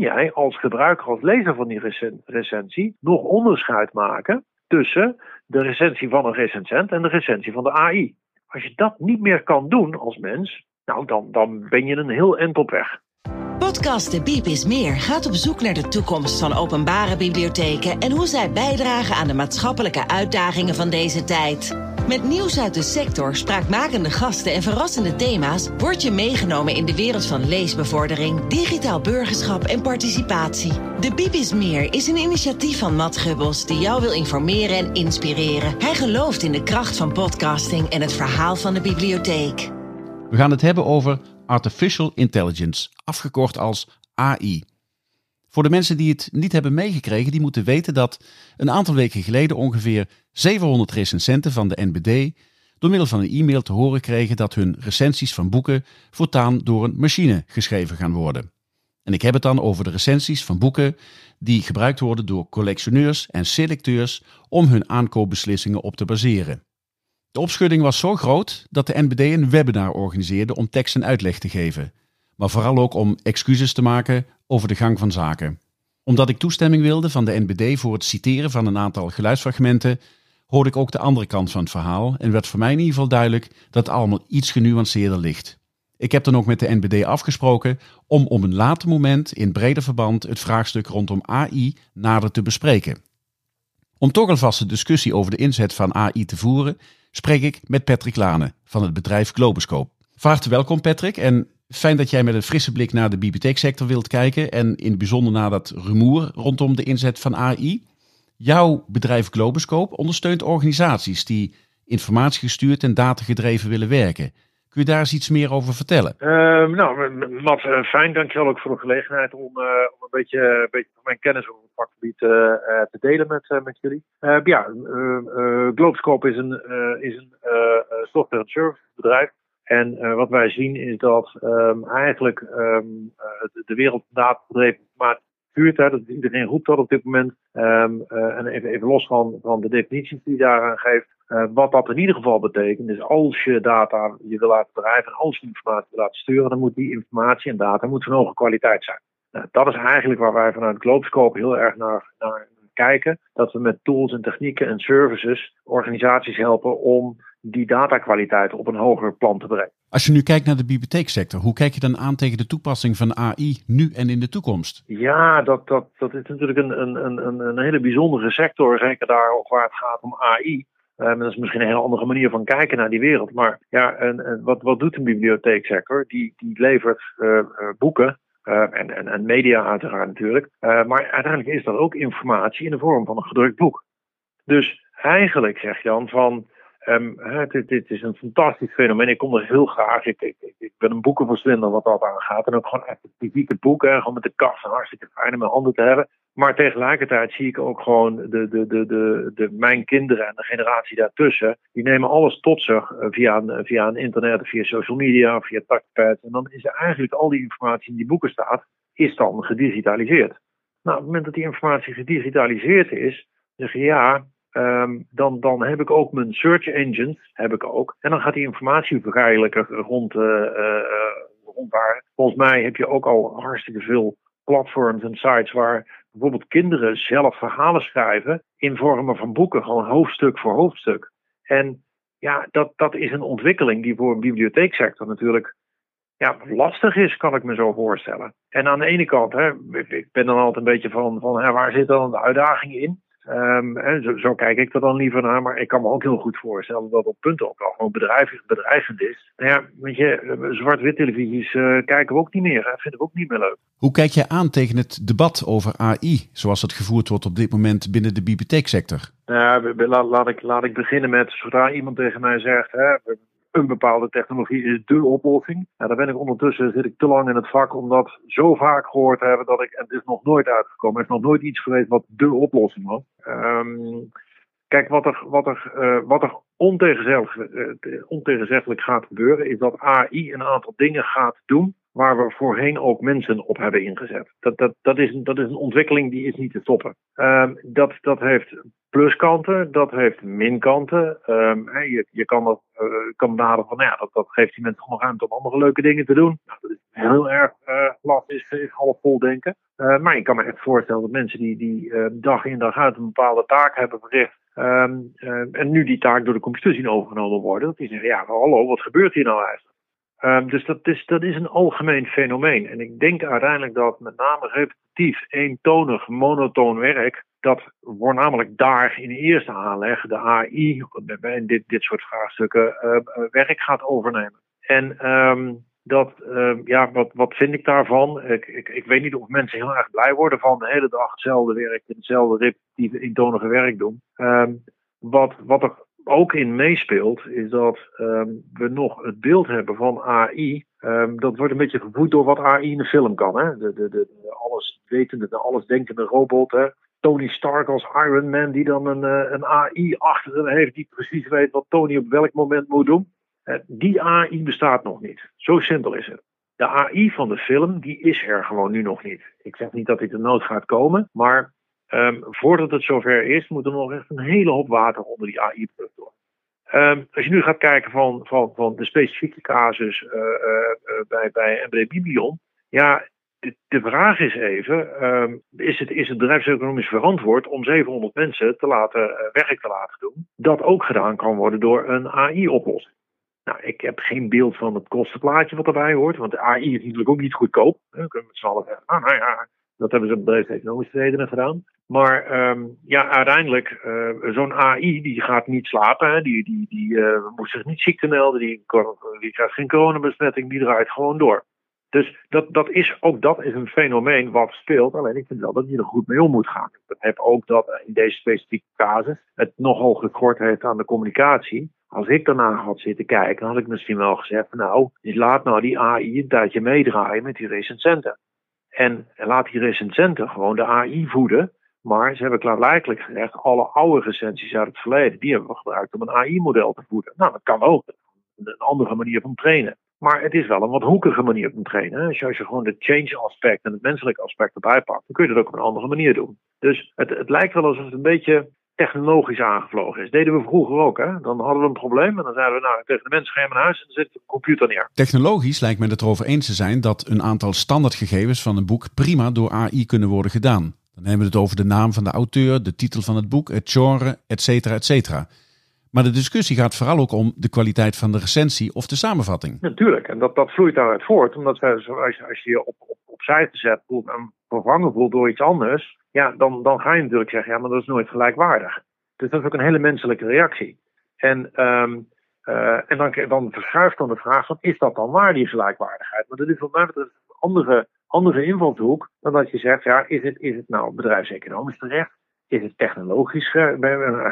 jij als gebruiker, als lezer van die recensie, nog onderscheid maken tussen de recensie van een recensent en de recensie van de AI. Als je dat niet meer kan doen als mens, nou dan, dan ben je een heel eind op weg. Podcast De Biep is Meer gaat op zoek naar de toekomst van openbare bibliotheken en hoe zij bijdragen aan de maatschappelijke uitdagingen van deze tijd. Met nieuws uit de sector, spraakmakende gasten en verrassende thema's word je meegenomen in de wereld van leesbevordering, digitaal burgerschap en participatie. De Biep is Meer is een initiatief van Matt Gubbels die jou wil informeren en inspireren. Hij gelooft in de kracht van podcasting en het verhaal van de bibliotheek. We gaan het hebben over Artificial Intelligence, afgekort als AI. Voor de mensen die het niet hebben meegekregen, die moeten weten dat een aantal weken geleden ongeveer 700 recensenten van de NBD door middel van een e-mail te horen kregen dat hun recensies van boeken voortaan door een machine geschreven gaan worden. En ik heb het dan over de recensies van boeken die gebruikt worden door collectioneurs en selecteurs om hun aankoopbeslissingen op te baseren. De opschudding was zo groot dat de NBD een webinar organiseerde om tekst en uitleg te geven, maar vooral ook om excuses te maken over de gang van zaken. Omdat ik toestemming wilde van de NBD voor het citeren van een aantal geluidsfragmenten, hoorde ik ook de andere kant van het verhaal en werd voor mij in ieder geval duidelijk dat het allemaal iets genuanceerder ligt. Ik heb dan ook met de NBD afgesproken om op een later moment in breder verband het vraagstuk rondom AI nader te bespreken. Om toch alvast de discussie over de inzet van AI te voeren, spreek ik met Patrick Lane van het bedrijf Globoscope. Van harte welkom Patrick en fijn dat jij met een frisse blik naar de bibliotheeksector wilt kijken en in het bijzonder naar dat rumoer rondom de inzet van AI. Jouw bedrijf Globoscope ondersteunt organisaties die informatiegestuurd en datagedreven willen werken. Kun je daar eens iets meer over vertellen? Uh, nou, Matt, uh, fijn. Dankjewel ook voor de gelegenheid om, uh, om een beetje, een mijn kennis over het vakgebied uh, te delen met, met jullie. ja, Globescope is een, is een software- en service bedrijf. En wat wij zien is dat um, eigenlijk um, de wereld maar vuurt. Hè, dat iedereen roept dat op dit moment. Um, en even, los van, van de definities die daaraan geeft. Wat dat in ieder geval betekent, is als je data je wil laten bedrijven en als je informatie wil laten sturen, dan moet die informatie en data moet van hoge kwaliteit zijn. Nou, dat is eigenlijk waar wij vanuit Globescope heel erg naar, naar kijken. Dat we met tools en technieken en services organisaties helpen om die datakwaliteit op een hoger plan te brengen. Als je nu kijkt naar de bibliotheeksector, hoe kijk je dan aan tegen de toepassing van AI nu en in de toekomst? Ja, dat, dat, dat is natuurlijk een, een, een, een hele bijzondere sector, zeker daar waar het gaat om AI. Uh, dat is misschien een hele andere manier van kijken naar die wereld. Maar ja, en, en wat, wat doet een bibliotheeksector? Die, die levert uh, uh, boeken en, en, en, media uiteraard natuurlijk. maar uiteindelijk is dat ook informatie in de vorm van een gedrukt boek. Dus eigenlijk zeg je dan van. Um, dit, dit, is een fantastisch fenomeen. Ik kom er heel graag. Ik, ik, ben een boekenverslinder wat dat aangaat. En ook gewoon echt een fysieke boek. Hè, gewoon met de kast. Hartstikke fijn in mijn handen te hebben. Maar tegelijkertijd zie ik ook gewoon de, de, de, de, mijn kinderen en de generatie daartussen. Die nemen alles tot zich eh, via een, via een internet, via social media, via touchpads. En dan is er eigenlijk al die informatie in die boeken staat, is dan gedigitaliseerd. Nou, op het moment dat die informatie gedigitaliseerd is, zeg je ja, Um, dan, dan heb ik ook mijn search engines, heb ik ook. En dan gaat die informatie vergelijken rond, uh, rond waar. Volgens mij heb je ook al hartstikke veel platforms en sites waar bijvoorbeeld kinderen zelf verhalen schrijven in vormen van boeken, gewoon hoofdstuk voor hoofdstuk. En ja, dat, dat is een ontwikkeling die voor een bibliotheeksector natuurlijk ja, lastig is, kan ik me zo voorstellen. En aan de ene kant, hè, ik ben dan altijd een beetje van, van hè, waar zit dan de uitdaging in? Um, zo, zo, kijk ik er dan liever naar, maar ik kan me ook heel goed voorstellen dat op punten ook al gewoon bedrijf, bedreigend is. Nou ja, weet je, eh, zwart-wit televisies uh, kijken we ook niet meer, hè, vinden we ook niet meer leuk. Hoe kijk je aan tegen het debat over AI, zoals het gevoerd wordt op dit moment binnen de bibliotheeksector? Nou, laat, laat, ik, laat ik beginnen met, zodra iemand tegen mij zegt, hè, een bepaalde technologie is de oplossing. Ja, daar ben ik ondertussen zit ik te lang in het vak om dat zo vaak gehoord te hebben dat ik, en het is nog nooit uitgekomen, er is nog nooit iets geweest wat de oplossing was. Um, kijk, wat er, wat er, uh, wat er ontegenzeggelijk, uh, ontegenzeggelijk gaat gebeuren, is dat AI een aantal dingen gaat doen waar we voorheen ook mensen op hebben ingezet. Dat, dat, dat, is, dat is een ontwikkeling die is niet te stoppen. Um, dat, dat heeft pluskanten, dat heeft minkanten. Um, je, je kan dat uh, kan benaderen van, nou ja, dat, dat geeft die mensen nog ruimte om andere leuke dingen te doen. Nou, dat is heel erg glas is, is half vol denken. maar ik kan me echt voorstellen dat mensen die, die dag in dag uit een bepaalde taak hebben verricht. Ehm, en nu die taak door de computer zien overgenomen worden. Dat die zeggen, ja, hallo, wat gebeurt hier nou eigenlijk? Um, dus dat is, dat is een algemeen fenomeen. En ik denk uiteindelijk dat met name repetitief, eentonig, monotoon werk, dat voornamelijk daar in de eerste aanleg de AI bij dit, dit soort vraagstukken uh, werk gaat overnemen. En um, dat, ja, wat, wat vind ik daarvan? Ik, ik, ik weet niet of mensen heel erg blij worden van de hele dag hetzelfde werk en hetzelfde repetitieve, eentonige werk doen. Wat, wat er ook in meespeelt, is dat um, we nog het beeld hebben van AI. Um, dat wordt een beetje gevoed door wat AI in de film kan. Hè? De, de, de, de alles wetende, de alles denkende robot. Hè? Tony Stark als Iron Man, die dan een, uh, een AI achter hem heeft, die precies weet wat Tony op welk moment moet doen. Uh, die AI bestaat nog niet. Zo simpel is het. De AI van de film, die is er gewoon nu nog niet. Ik zeg niet dat dit de nood gaat komen, maar Um, voordat het zover is, moet er nog echt een hele hoop water onder die AI-brug door. Um, als je nu gaat kijken van, van, van de specifieke casus uh, uh, uh, bij, bij MBD Biblion. Ja, de, vraag is even: um, is, het, is het bedrijfseconomisch verantwoord om 700 mensen te laten werk te laten doen? Dat ook gedaan kan worden door een AI-oplossing. Nou, ik heb geen beeld van het kostenplaatje wat erbij hoort, want de AI is natuurlijk ook niet goedkoop. Dan kunnen we met z'n allen zeggen: ah, nou ja, dat hebben ze om bedrijfseconomische redenen gedaan. Maar um, ja, uiteindelijk, uh, zo'n AI die gaat niet slapen. Die, die, die uh, moet zich niet ziekte melden. Die, die krijgt geen coronabesmetting. Die draait gewoon door. Dus dat, dat is, ook dat is een fenomeen wat speelt. Alleen ik vind wel dat je er goed mee om moet gaan. Ik heb ook dat in deze specifieke casus het nogal gekort heeft aan de communicatie. Als ik daarna had zitten kijken, had ik misschien wel gezegd: Nou, laat nou die AI een tijdje meedraaien met die recensenten. En, laat die recensenten gewoon de AI voeden. Maar ze hebben klaarblijkelijk gezegd, alle oude recensies uit het verleden, die hebben we gebruikt om een AI-model te voeden. Nou, dat kan ook. Een andere manier van trainen. Maar het is wel een wat hoekige manier van trainen. Je, als je gewoon de change aspect en het menselijke aspect erbij pakt, dan kun je dat ook op een andere manier doen. Dus het, het lijkt wel alsof het een beetje technologisch aangevlogen is. Deden we vroeger ook. Hè? Dan hadden we een probleem en dan zeiden we nou tegen de ga je naar huis en dan zet de computer neer. Technologisch lijkt men het erover eens te zijn dat een aantal standaardgegevens van een boek prima door AI kunnen worden gedaan. Dan hebben we het over de naam van de auteur, de titel van het boek, het genre, et cetera, et cetera. Maar de discussie gaat vooral ook om de kwaliteit van de recensie of de samenvatting. Natuurlijk, en dat, dat vloeit daaruit voort. Omdat als, je, als je op, op, opzij zet voelt en vervangen voelt door iets anders, ja, dan, dan ga je natuurlijk zeggen, ja, maar dat is nooit gelijkwaardig. Dus dat is ook een hele menselijke reactie. En, um, uh, en dan, dan verschuift dan de vraag, van, is dat dan waar, die gelijkwaardigheid? Maar dat is wat mij een andere andere invalshoek dan dat je zegt, ja, is het, is het nou bedrijfseconomisch terecht? Is het technologisch?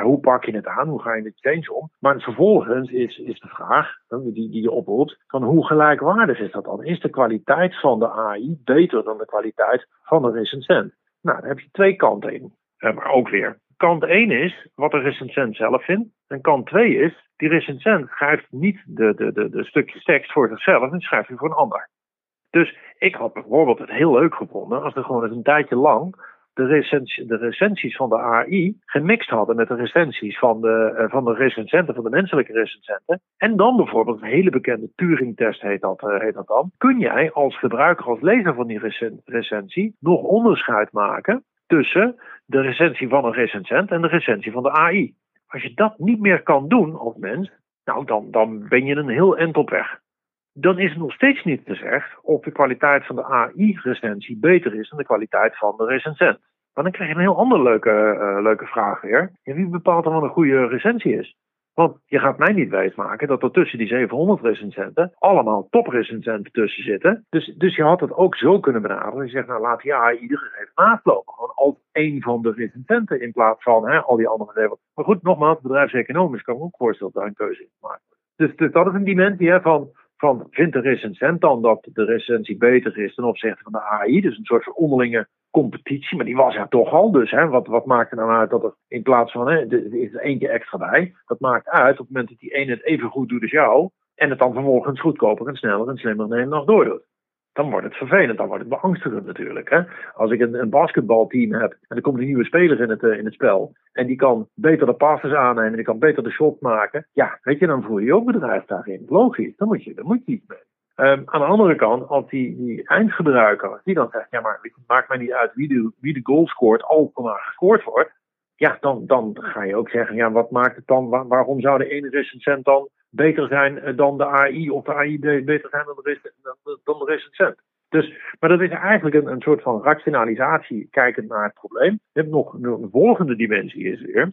Hoe pak je het aan? Hoe ga je de change om? Maar vervolgens is, is de vraag die, die je oproept: van hoe gelijkwaardig is dat dan? Is de kwaliteit van de AI beter dan de kwaliteit van de recensent? Nou, daar heb je twee kanten in. Maar ook weer. Kant 1 is wat de recensent zelf vindt. En kant 2 is, die recensent schrijft niet de, de, de, stukjes tekst voor zichzelf, en schrijft hij voor een ander. Dus ik had bijvoorbeeld het heel leuk gevonden als er gewoon eens een tijdje lang de, recensie, de recensies van de AI gemixt hadden met de recensies van de, uh, van de recensenten, van de menselijke recensenten. En dan bijvoorbeeld een hele bekende Turing-test heet dat, uh, heet dat dan. Kun jij als gebruiker, als lezer van die recen recensie nog onderscheid maken tussen de recensie van een recensent en de recensie van de AI? Als je dat niet meer kan doen als mens, nou dan, dan ben je een heel eind op weg dan is het nog steeds niet gezegd of de kwaliteit van de AI-recensie beter is dan de kwaliteit van de recensent. Maar dan krijg je een heel andere leuke, uh, leuke vraag weer. Ja, wie bepaalt dan wat een goede recensie is? Want je gaat mij niet wijsmaken dat er tussen die 700 recensenten allemaal toprecensenten tussen zitten. Dus, dus je had het ook zo kunnen benaderen. Je zegt, nou laat die AI ieder gegeven naastlopen. Gewoon als één van de recensenten in plaats van hè, al die andere. Maar goed, nogmaals, bedrijfseconomisch kan ik ook voorstellen dat daar een keuze in te maken dus, dus dat is een dimensie hè, van van vindt de recensent dan dat de recensie beter is ten opzichte van de AI? Dus een soort van onderlinge competitie, maar die was er toch al. Dus hè, wat, wat maakt er nou uit dat er in plaats van, hè, er is er eentje extra bij. Dat maakt uit op het moment dat die ene het even goed doet als jou. En het dan vervolgens goedkoper en sneller en slimmer dan nog doordoet dan wordt het vervelend, dan wordt het beangstigend natuurlijk. Hè? Als ik een, een basketbalteam heb en er komt een nieuwe speler in het, uh, in het spel en die kan beter de passes aannemen en die kan beter de shot maken, ja, weet je, dan voel je je ook bedrijf daarin. Logisch, dan moet je, dan moet je iets mee. Um, aan de andere kant, als die, die eindgebruiker, die dan zegt, ja maar het maakt mij niet uit wie de, wie de goal scoort, er maar gescoord wordt. Ja, dan, dan ga je ook zeggen, ja wat maakt het dan, waarom zou de ene recensent dan beter zijn eh, dan de AI of de AI beter zijn dan de, dan de recensent? Dus, maar dat is eigenlijk een, een soort van rationalisatie kijkend naar het probleem. Je hebt nog een volgende dimensie is weer,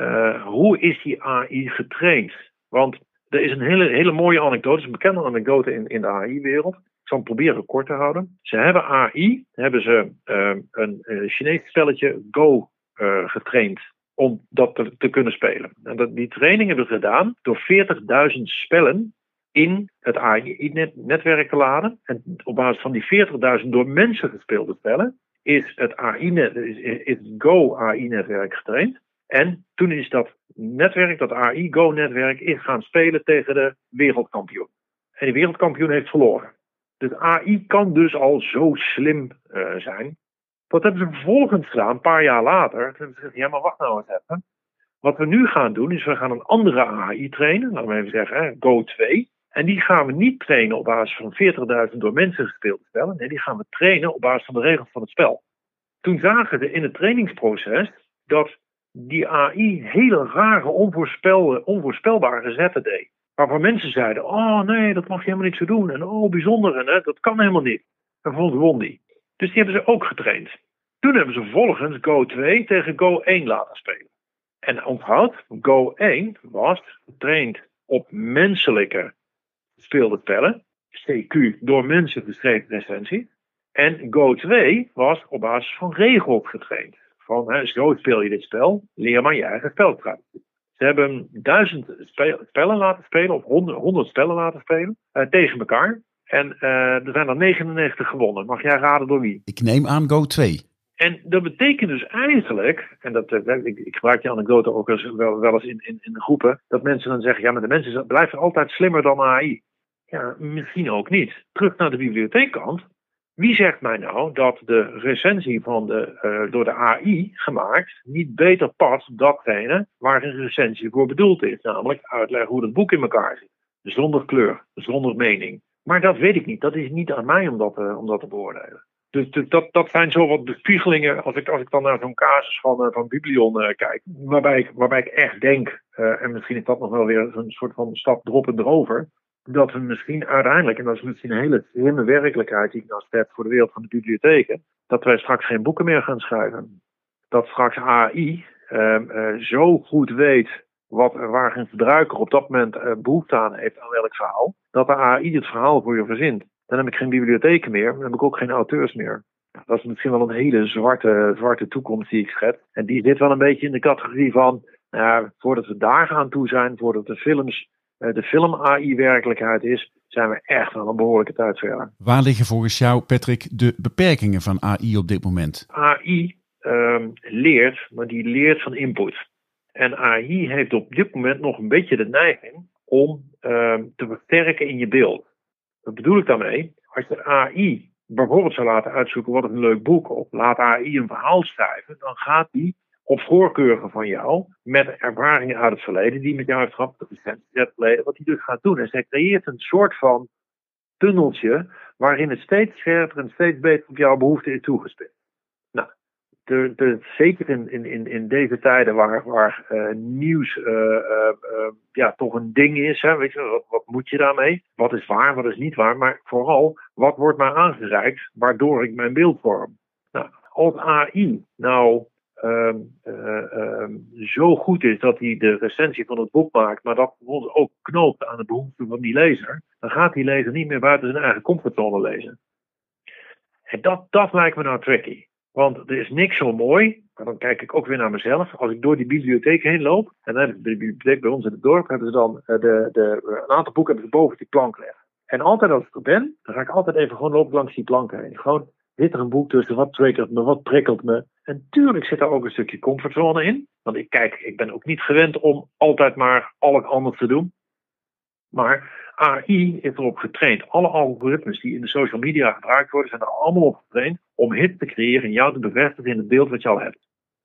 uh, hoe is die AI getraind? Want er is een hele, hele mooie anekdote, een bekende anekdote in, in de AI-wereld. Ik zal hem proberen kort te houden. Ze hebben AI, hebben ze uh, een, een Chinees spelletje Go getraind om dat te, kunnen spelen. En dat, die training hebben ze gedaan door 40.000 spellen in het AI-netwerk te laden. En op basis van die 40.000 door mensen gespeelde spellen is het AI-net, is, is het Go-AI-netwerk getraind. En toen is dat netwerk, dat AI-Go-netwerk, gaan spelen tegen de wereldkampioen. En die wereldkampioen heeft verloren. Dus AI kan dus al zo slim uh, zijn. Wat hebben ze vervolgens gedaan, een paar jaar later? Toen hebben ze gezegd, ja maar wacht nou eens even. Wat we nu gaan doen, is we gaan een andere AI trainen. Laten we even zeggen, Go 2. En die gaan we niet trainen op basis van 40.000 door mensen gespeelde spellen. Nee, die gaan we trainen op basis van de regels van het spel. Toen zagen ze in het trainingsproces dat die AI hele rare, onvoorspelbare zetten deed. Waarvan mensen zeiden: Oh nee, dat mag je helemaal niet zo doen. En oh, bijzonder, en dat kan helemaal niet. En vervolgens won die. Dus die hebben ze ook getraind. Toen hebben ze vervolgens Go 2 tegen Go 1 laten spelen. En onthoud, Go 1 was getraind op menselijke speelde spellen. CQ door mensen geschreven recensie. En Go 2 was op basis van regels getraind. Van hè, zo speel je dit spel, leer maar je eigen spelstrategie. Ze hebben duizend spellen laten spelen, of honderd, spellen laten spelen, uh, tegen elkaar. En uh, er zijn er 99 gewonnen. Mag jij raden door wie? Ik neem aan Go 2. En dat betekent dus eigenlijk, en dat, uh, ik, ik, gebruik die anekdote ook wel, wel eens in, in, in groepen, dat mensen dan zeggen, ja, maar de mensen blijven altijd slimmer dan AI. Ja, misschien ook niet. Terug naar de bibliotheekkant. Wie zegt mij nou dat de recensie van de, uh, door de AI gemaakt niet beter past op datgene waar een recensie voor bedoeld is? Namelijk uitleggen hoe het boek in elkaar zit. Zonder kleur, zonder mening. Maar dat weet ik niet. Dat is niet aan mij om dat, om dat te beoordelen. Dus, dat, zijn zo wat bespiegelingen als ik, als ik dan naar zo'n casus van, uh, van Biblion uh, kijk. Waarbij ik, waarbij ik echt denk, en misschien is dat nog wel weer een soort van stap droppen erover dat we misschien uiteindelijk, en dat is misschien een hele slimme werkelijkheid die ik nou voor de wereld van de bibliotheken, dat wij straks geen boeken meer gaan schrijven. Dat straks AI uh, zo goed weet wat, waar een gebruiker op dat moment behoefte aan heeft aan welk verhaal, dat de AI het verhaal voor je verzint. Dan heb ik geen bibliotheken meer, dan heb ik ook geen auteurs meer. Dat is misschien wel een hele zwarte, zwarte toekomst die ik schets. En die zit wel een beetje in de categorie van, nou, voordat we daar gaan toe zijn, voordat de films eh, de film-AI-werkelijkheid is, zijn we echt wel een behoorlijke tijd verder. Waar liggen volgens jou, Patrick, de beperkingen van AI op dit moment? AI ehm, leert, maar die leert van input. En AI heeft op dit moment nog een beetje de neiging om ehm, te versterken in je beeld. Wat bedoel ik daarmee? Als je AI bijvoorbeeld zou laten uitzoeken wat een leuk boek of laat AI een verhaal schrijven, dan gaat die op voorkeuren van jou, met ervaringen uit het verleden, die met jou heeft gehad, dat is het verleden, wat hij dus gaat doen. En zij creëert een soort van tunneltje, waarin het steeds scherper en steeds beter op jouw behoeften is toegespitst. De, de, zeker in, in, in deze tijden waar, waar uh, nieuws uh, uh, ja, toch een ding is, hè, weet je, wat, wat moet je daarmee? Wat is waar, wat is niet waar? Maar vooral, wat wordt mij aangereikt waardoor ik mijn beeld vorm? Nou, als AI nou Ehm, eh, ehm, zo goed is dat hij de recensie van het boek maakt, maar dat vervolgens ook knoopt aan de behoeften van die lezer, dan gaat die lezer niet meer buiten zijn eigen comfortzone lezen. En dat, dat lijkt me nou tricky. Want er is niks zo mooi, maar dan kijk ik ook weer naar mezelf. Als ik door die bibliotheek heen loop, en dan de bibliotheek bij ons in het dorp, hebben ze dan eh, de, de, een aantal boeken hebben ze boven die plank leggen. En altijd als ik er ben, dan ga ik altijd even gewoon lopen langs die planken heen. Gewoon, zit er een boek tussen, wat triggert me, wat prikkelt me, en tuurlijk zit daar ook een stukje comfortzone in. Want ik kijk, ik ben ook niet gewend om altijd maar alles anders te doen. Maar AI is erop getraind. Alle algoritmes die in de social media gebruikt worden, zijn er allemaal op getraind om hit te creëren en jou te bevestigen in het beeld wat je al hebt.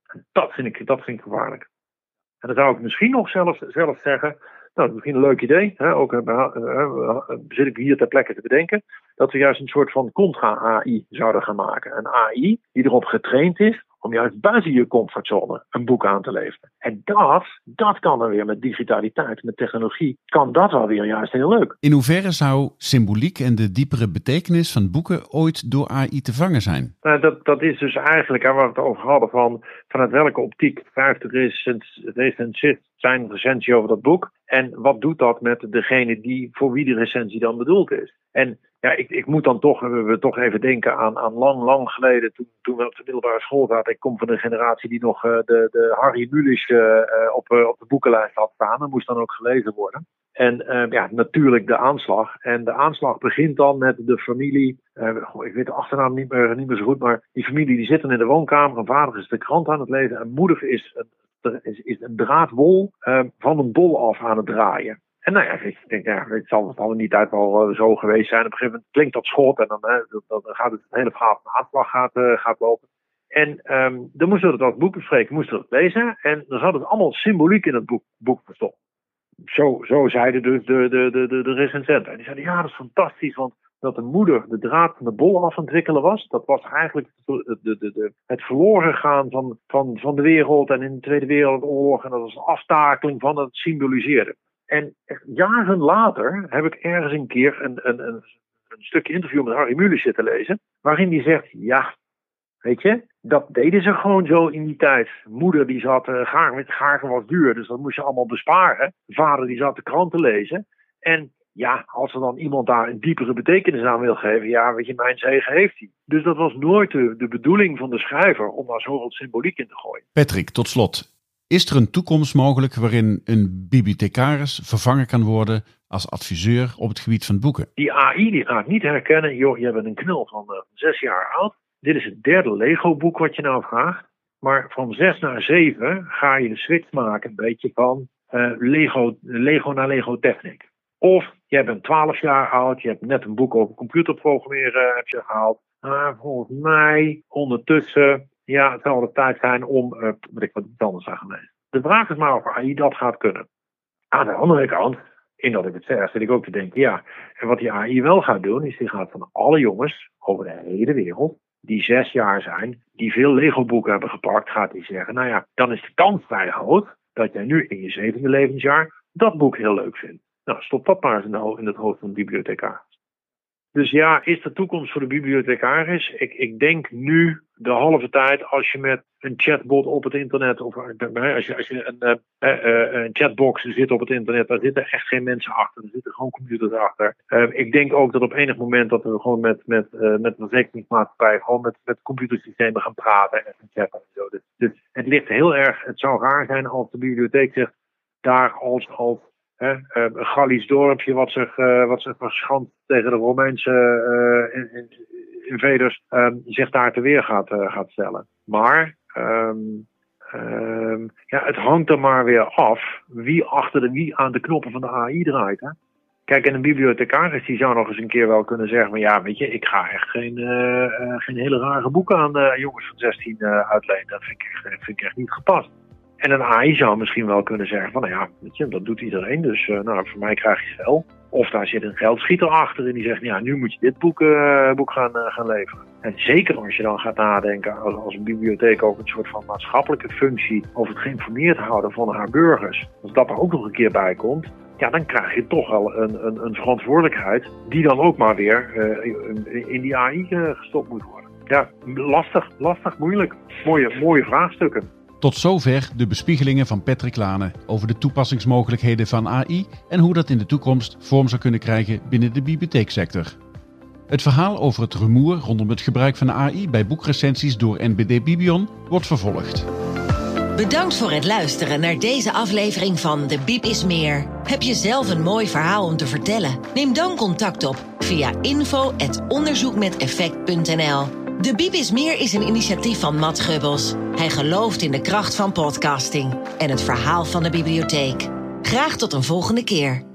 En dat vind ik, dat vind ik gevaarlijk. En dan zou ik misschien nog zelfs, zelfs zeggen, dat is misschien een leuk idee. Hè? Ook uh, zit ik hier ter plekke te bedenken. Dat we juist een soort van contra-AI zouden gaan maken. Een AI die erop getraind is om juist buiten je comfortzone een boek aan te leveren. En dat, dat kan dan weer met digitaliteit, met technologie, kan dat wel weer juist heel leuk. In hoeverre zou symboliek en de diepere betekenis van boeken ooit door AI te vangen zijn? Nou, dat, dat is dus eigenlijk waar we het over hadden van vanuit welke optiek schrijft de recensent zijn recensie over dat boek. En wat doet dat met degene die, voor wie die recensie dan bedoeld is? En ja, ik, ik moet dan toch, we toch even denken aan, aan lang, lang geleden, toen, toen we op de middelbare school zaten. Ik kom van een generatie die nog uh, de, de Harry Mulisch uh, op, uh, op de boekenlijst had staan. Dat moest dan ook gelezen worden. En ja, natuurlijk de aanslag. En de aanslag begint dan met de familie. ik weet de achternaam niet meer, niet meer zo goed, maar die familie die zit dan in de woonkamer. Een vader is de krant aan het lezen en moeder is een, is, is een draad wol van een bol af aan het draaien. En nou ja, ik denk, ja, het zal het al in die tijd wel zo geweest zijn. Op een gegeven moment klinkt dat schot en dan, hè, dan gaat het, hele verhaal van de aanslag gaat, uh, gaat lopen. En um, dan moesten we als boek bespreken, moesten we het lezen. En dan zat het allemaal symboliek in het boek, boek verstopt. Zo, zo zeiden dus de, de, de, de, de recensenten. En die zeiden, ja, dat is fantastisch, want dat de moeder de draad van de bol af ontwikkelen was. Dat was eigenlijk de, de, de, het verloren gaan van, van, van de wereld en in de Tweede Wereldoorlog. En dat was een aftakeling van het symboliseerde. En jaren later heb ik ergens een keer een, een, een, een stukje interview met Harry Mulisch zitten lezen. Waarin hij zegt: Ja, weet je, dat deden ze gewoon zo in die tijd. Moeder die zat, uh, gaar, was duur, dus dat moest je allemaal besparen. Vader die zat de krant te lezen. En ja, als er dan iemand daar een diepere betekenis aan wil geven, ja, weet je, mijn zegen heeft hij. Dus dat was nooit de, de bedoeling van de schrijver om daar zoveel symboliek in te gooien. Patrick, tot slot. Is er een toekomst mogelijk waarin een bibliothecaris vervangen kan worden als adviseur op het gebied van boeken? Die AI die gaat niet herkennen, joh, je bent een knul van uh, zes jaar oud. Dit is het derde Lego-boek wat je nou vraagt. Maar van zes naar zeven ga je de switch maken, een beetje van uh, Lego, Lego naar Lego Technic. Of jij bent 12 jaar oud, je hebt net een boek over computerprogrammeren eh, heb je gehaald. Maar volgens mij ondertussen ja, het zal de tijd zijn om, uh, ik wat anders zou gaan lezen. De vraag is maar of AI dat gaat kunnen. Aan de andere kant, in dat ik het zeg, zit ik ook te denken, ja, en wat die AI wel gaat doen, is die gaat van alle jongens over de hele wereld, die zes jaar zijn, die veel Lego-boeken hebben gepakt, gaat die zeggen, nou ja, dan is de kans vrij groot dat jij nu in je zevende levensjaar dat boek heel leuk vindt. Nou, stop dat maar eens in, het hoofd van de bibliothecaris. Dus ja, is de toekomst voor de bibliothecaris? Ik, ik denk nu de halve tijd als je met een chatbot op het internet, of als je, als je een, uh, een chatbox zit op het internet, daar zitten echt geen mensen achter, er zitten gewoon computers achter. ik denk ook dat op enig moment dat we gewoon met, met, met gewoon met, met computersystemen gaan praten en chatten en zo. Dus, dus, het ligt heel erg, het zou raar zijn als de bibliotheek zegt, daar als, als Uh, een Gallisch dorpje wat zich, uh, wat zich verschandt tegen de Romeinse uh, invaders ehm, zich daar te weer gaat, gaat stellen. Maar um, um, ja, het hangt er maar weer af wie achter de wie aan de knoppen van de AI draait. Hè? Kijk, en een bibliothecaris die zou nog eens een keer wel kunnen zeggen: van ja, weet je, ik ga echt geen, geen hele rare boeken aan de jongens van 16 uitlenen. Dat vind ik, vind ik echt niet gepast. En een AI zou misschien wel kunnen zeggen van, nou ja, dat doet iedereen, dus uh, nou, voor mij krijg je wel. Of daar zit een geldschieter achter en die zegt, ja, nu moet je dit boek, uh, boek gaan, uh, gaan leveren. En zeker als je dan gaat nadenken als, als een bibliotheek ook een soort van maatschappelijke functie over het geïnformeerd houden van haar burgers. Als dat er ook nog een keer bij komt, ja, dan krijg je toch wel een, een, een verantwoordelijkheid die dan ook maar weer in die AI gestopt moet worden. Ja, lastig, lastig, moeilijk. Mooie, mooie vraagstukken. Tot zover de bespiegelingen van Patrick Lane over de toepassingsmogelijkheden van AI en hoe dat in de toekomst vorm zou kunnen krijgen binnen de bibliotheeksector. Het verhaal over het rumoer rondom het gebruik van AI bij boekrecensies door NBD Bibion wordt vervolgd. Bedankt voor het luisteren naar deze aflevering van De Biep is Meer. Heb je zelf een mooi verhaal om te vertellen? Neem dan contact op via info.onderzoekmeteffect.nl de Biep is Meer is een initiatief van Matt Gubbels. Hij gelooft in de kracht van podcasting en het verhaal van de bibliotheek. Graag tot een volgende keer.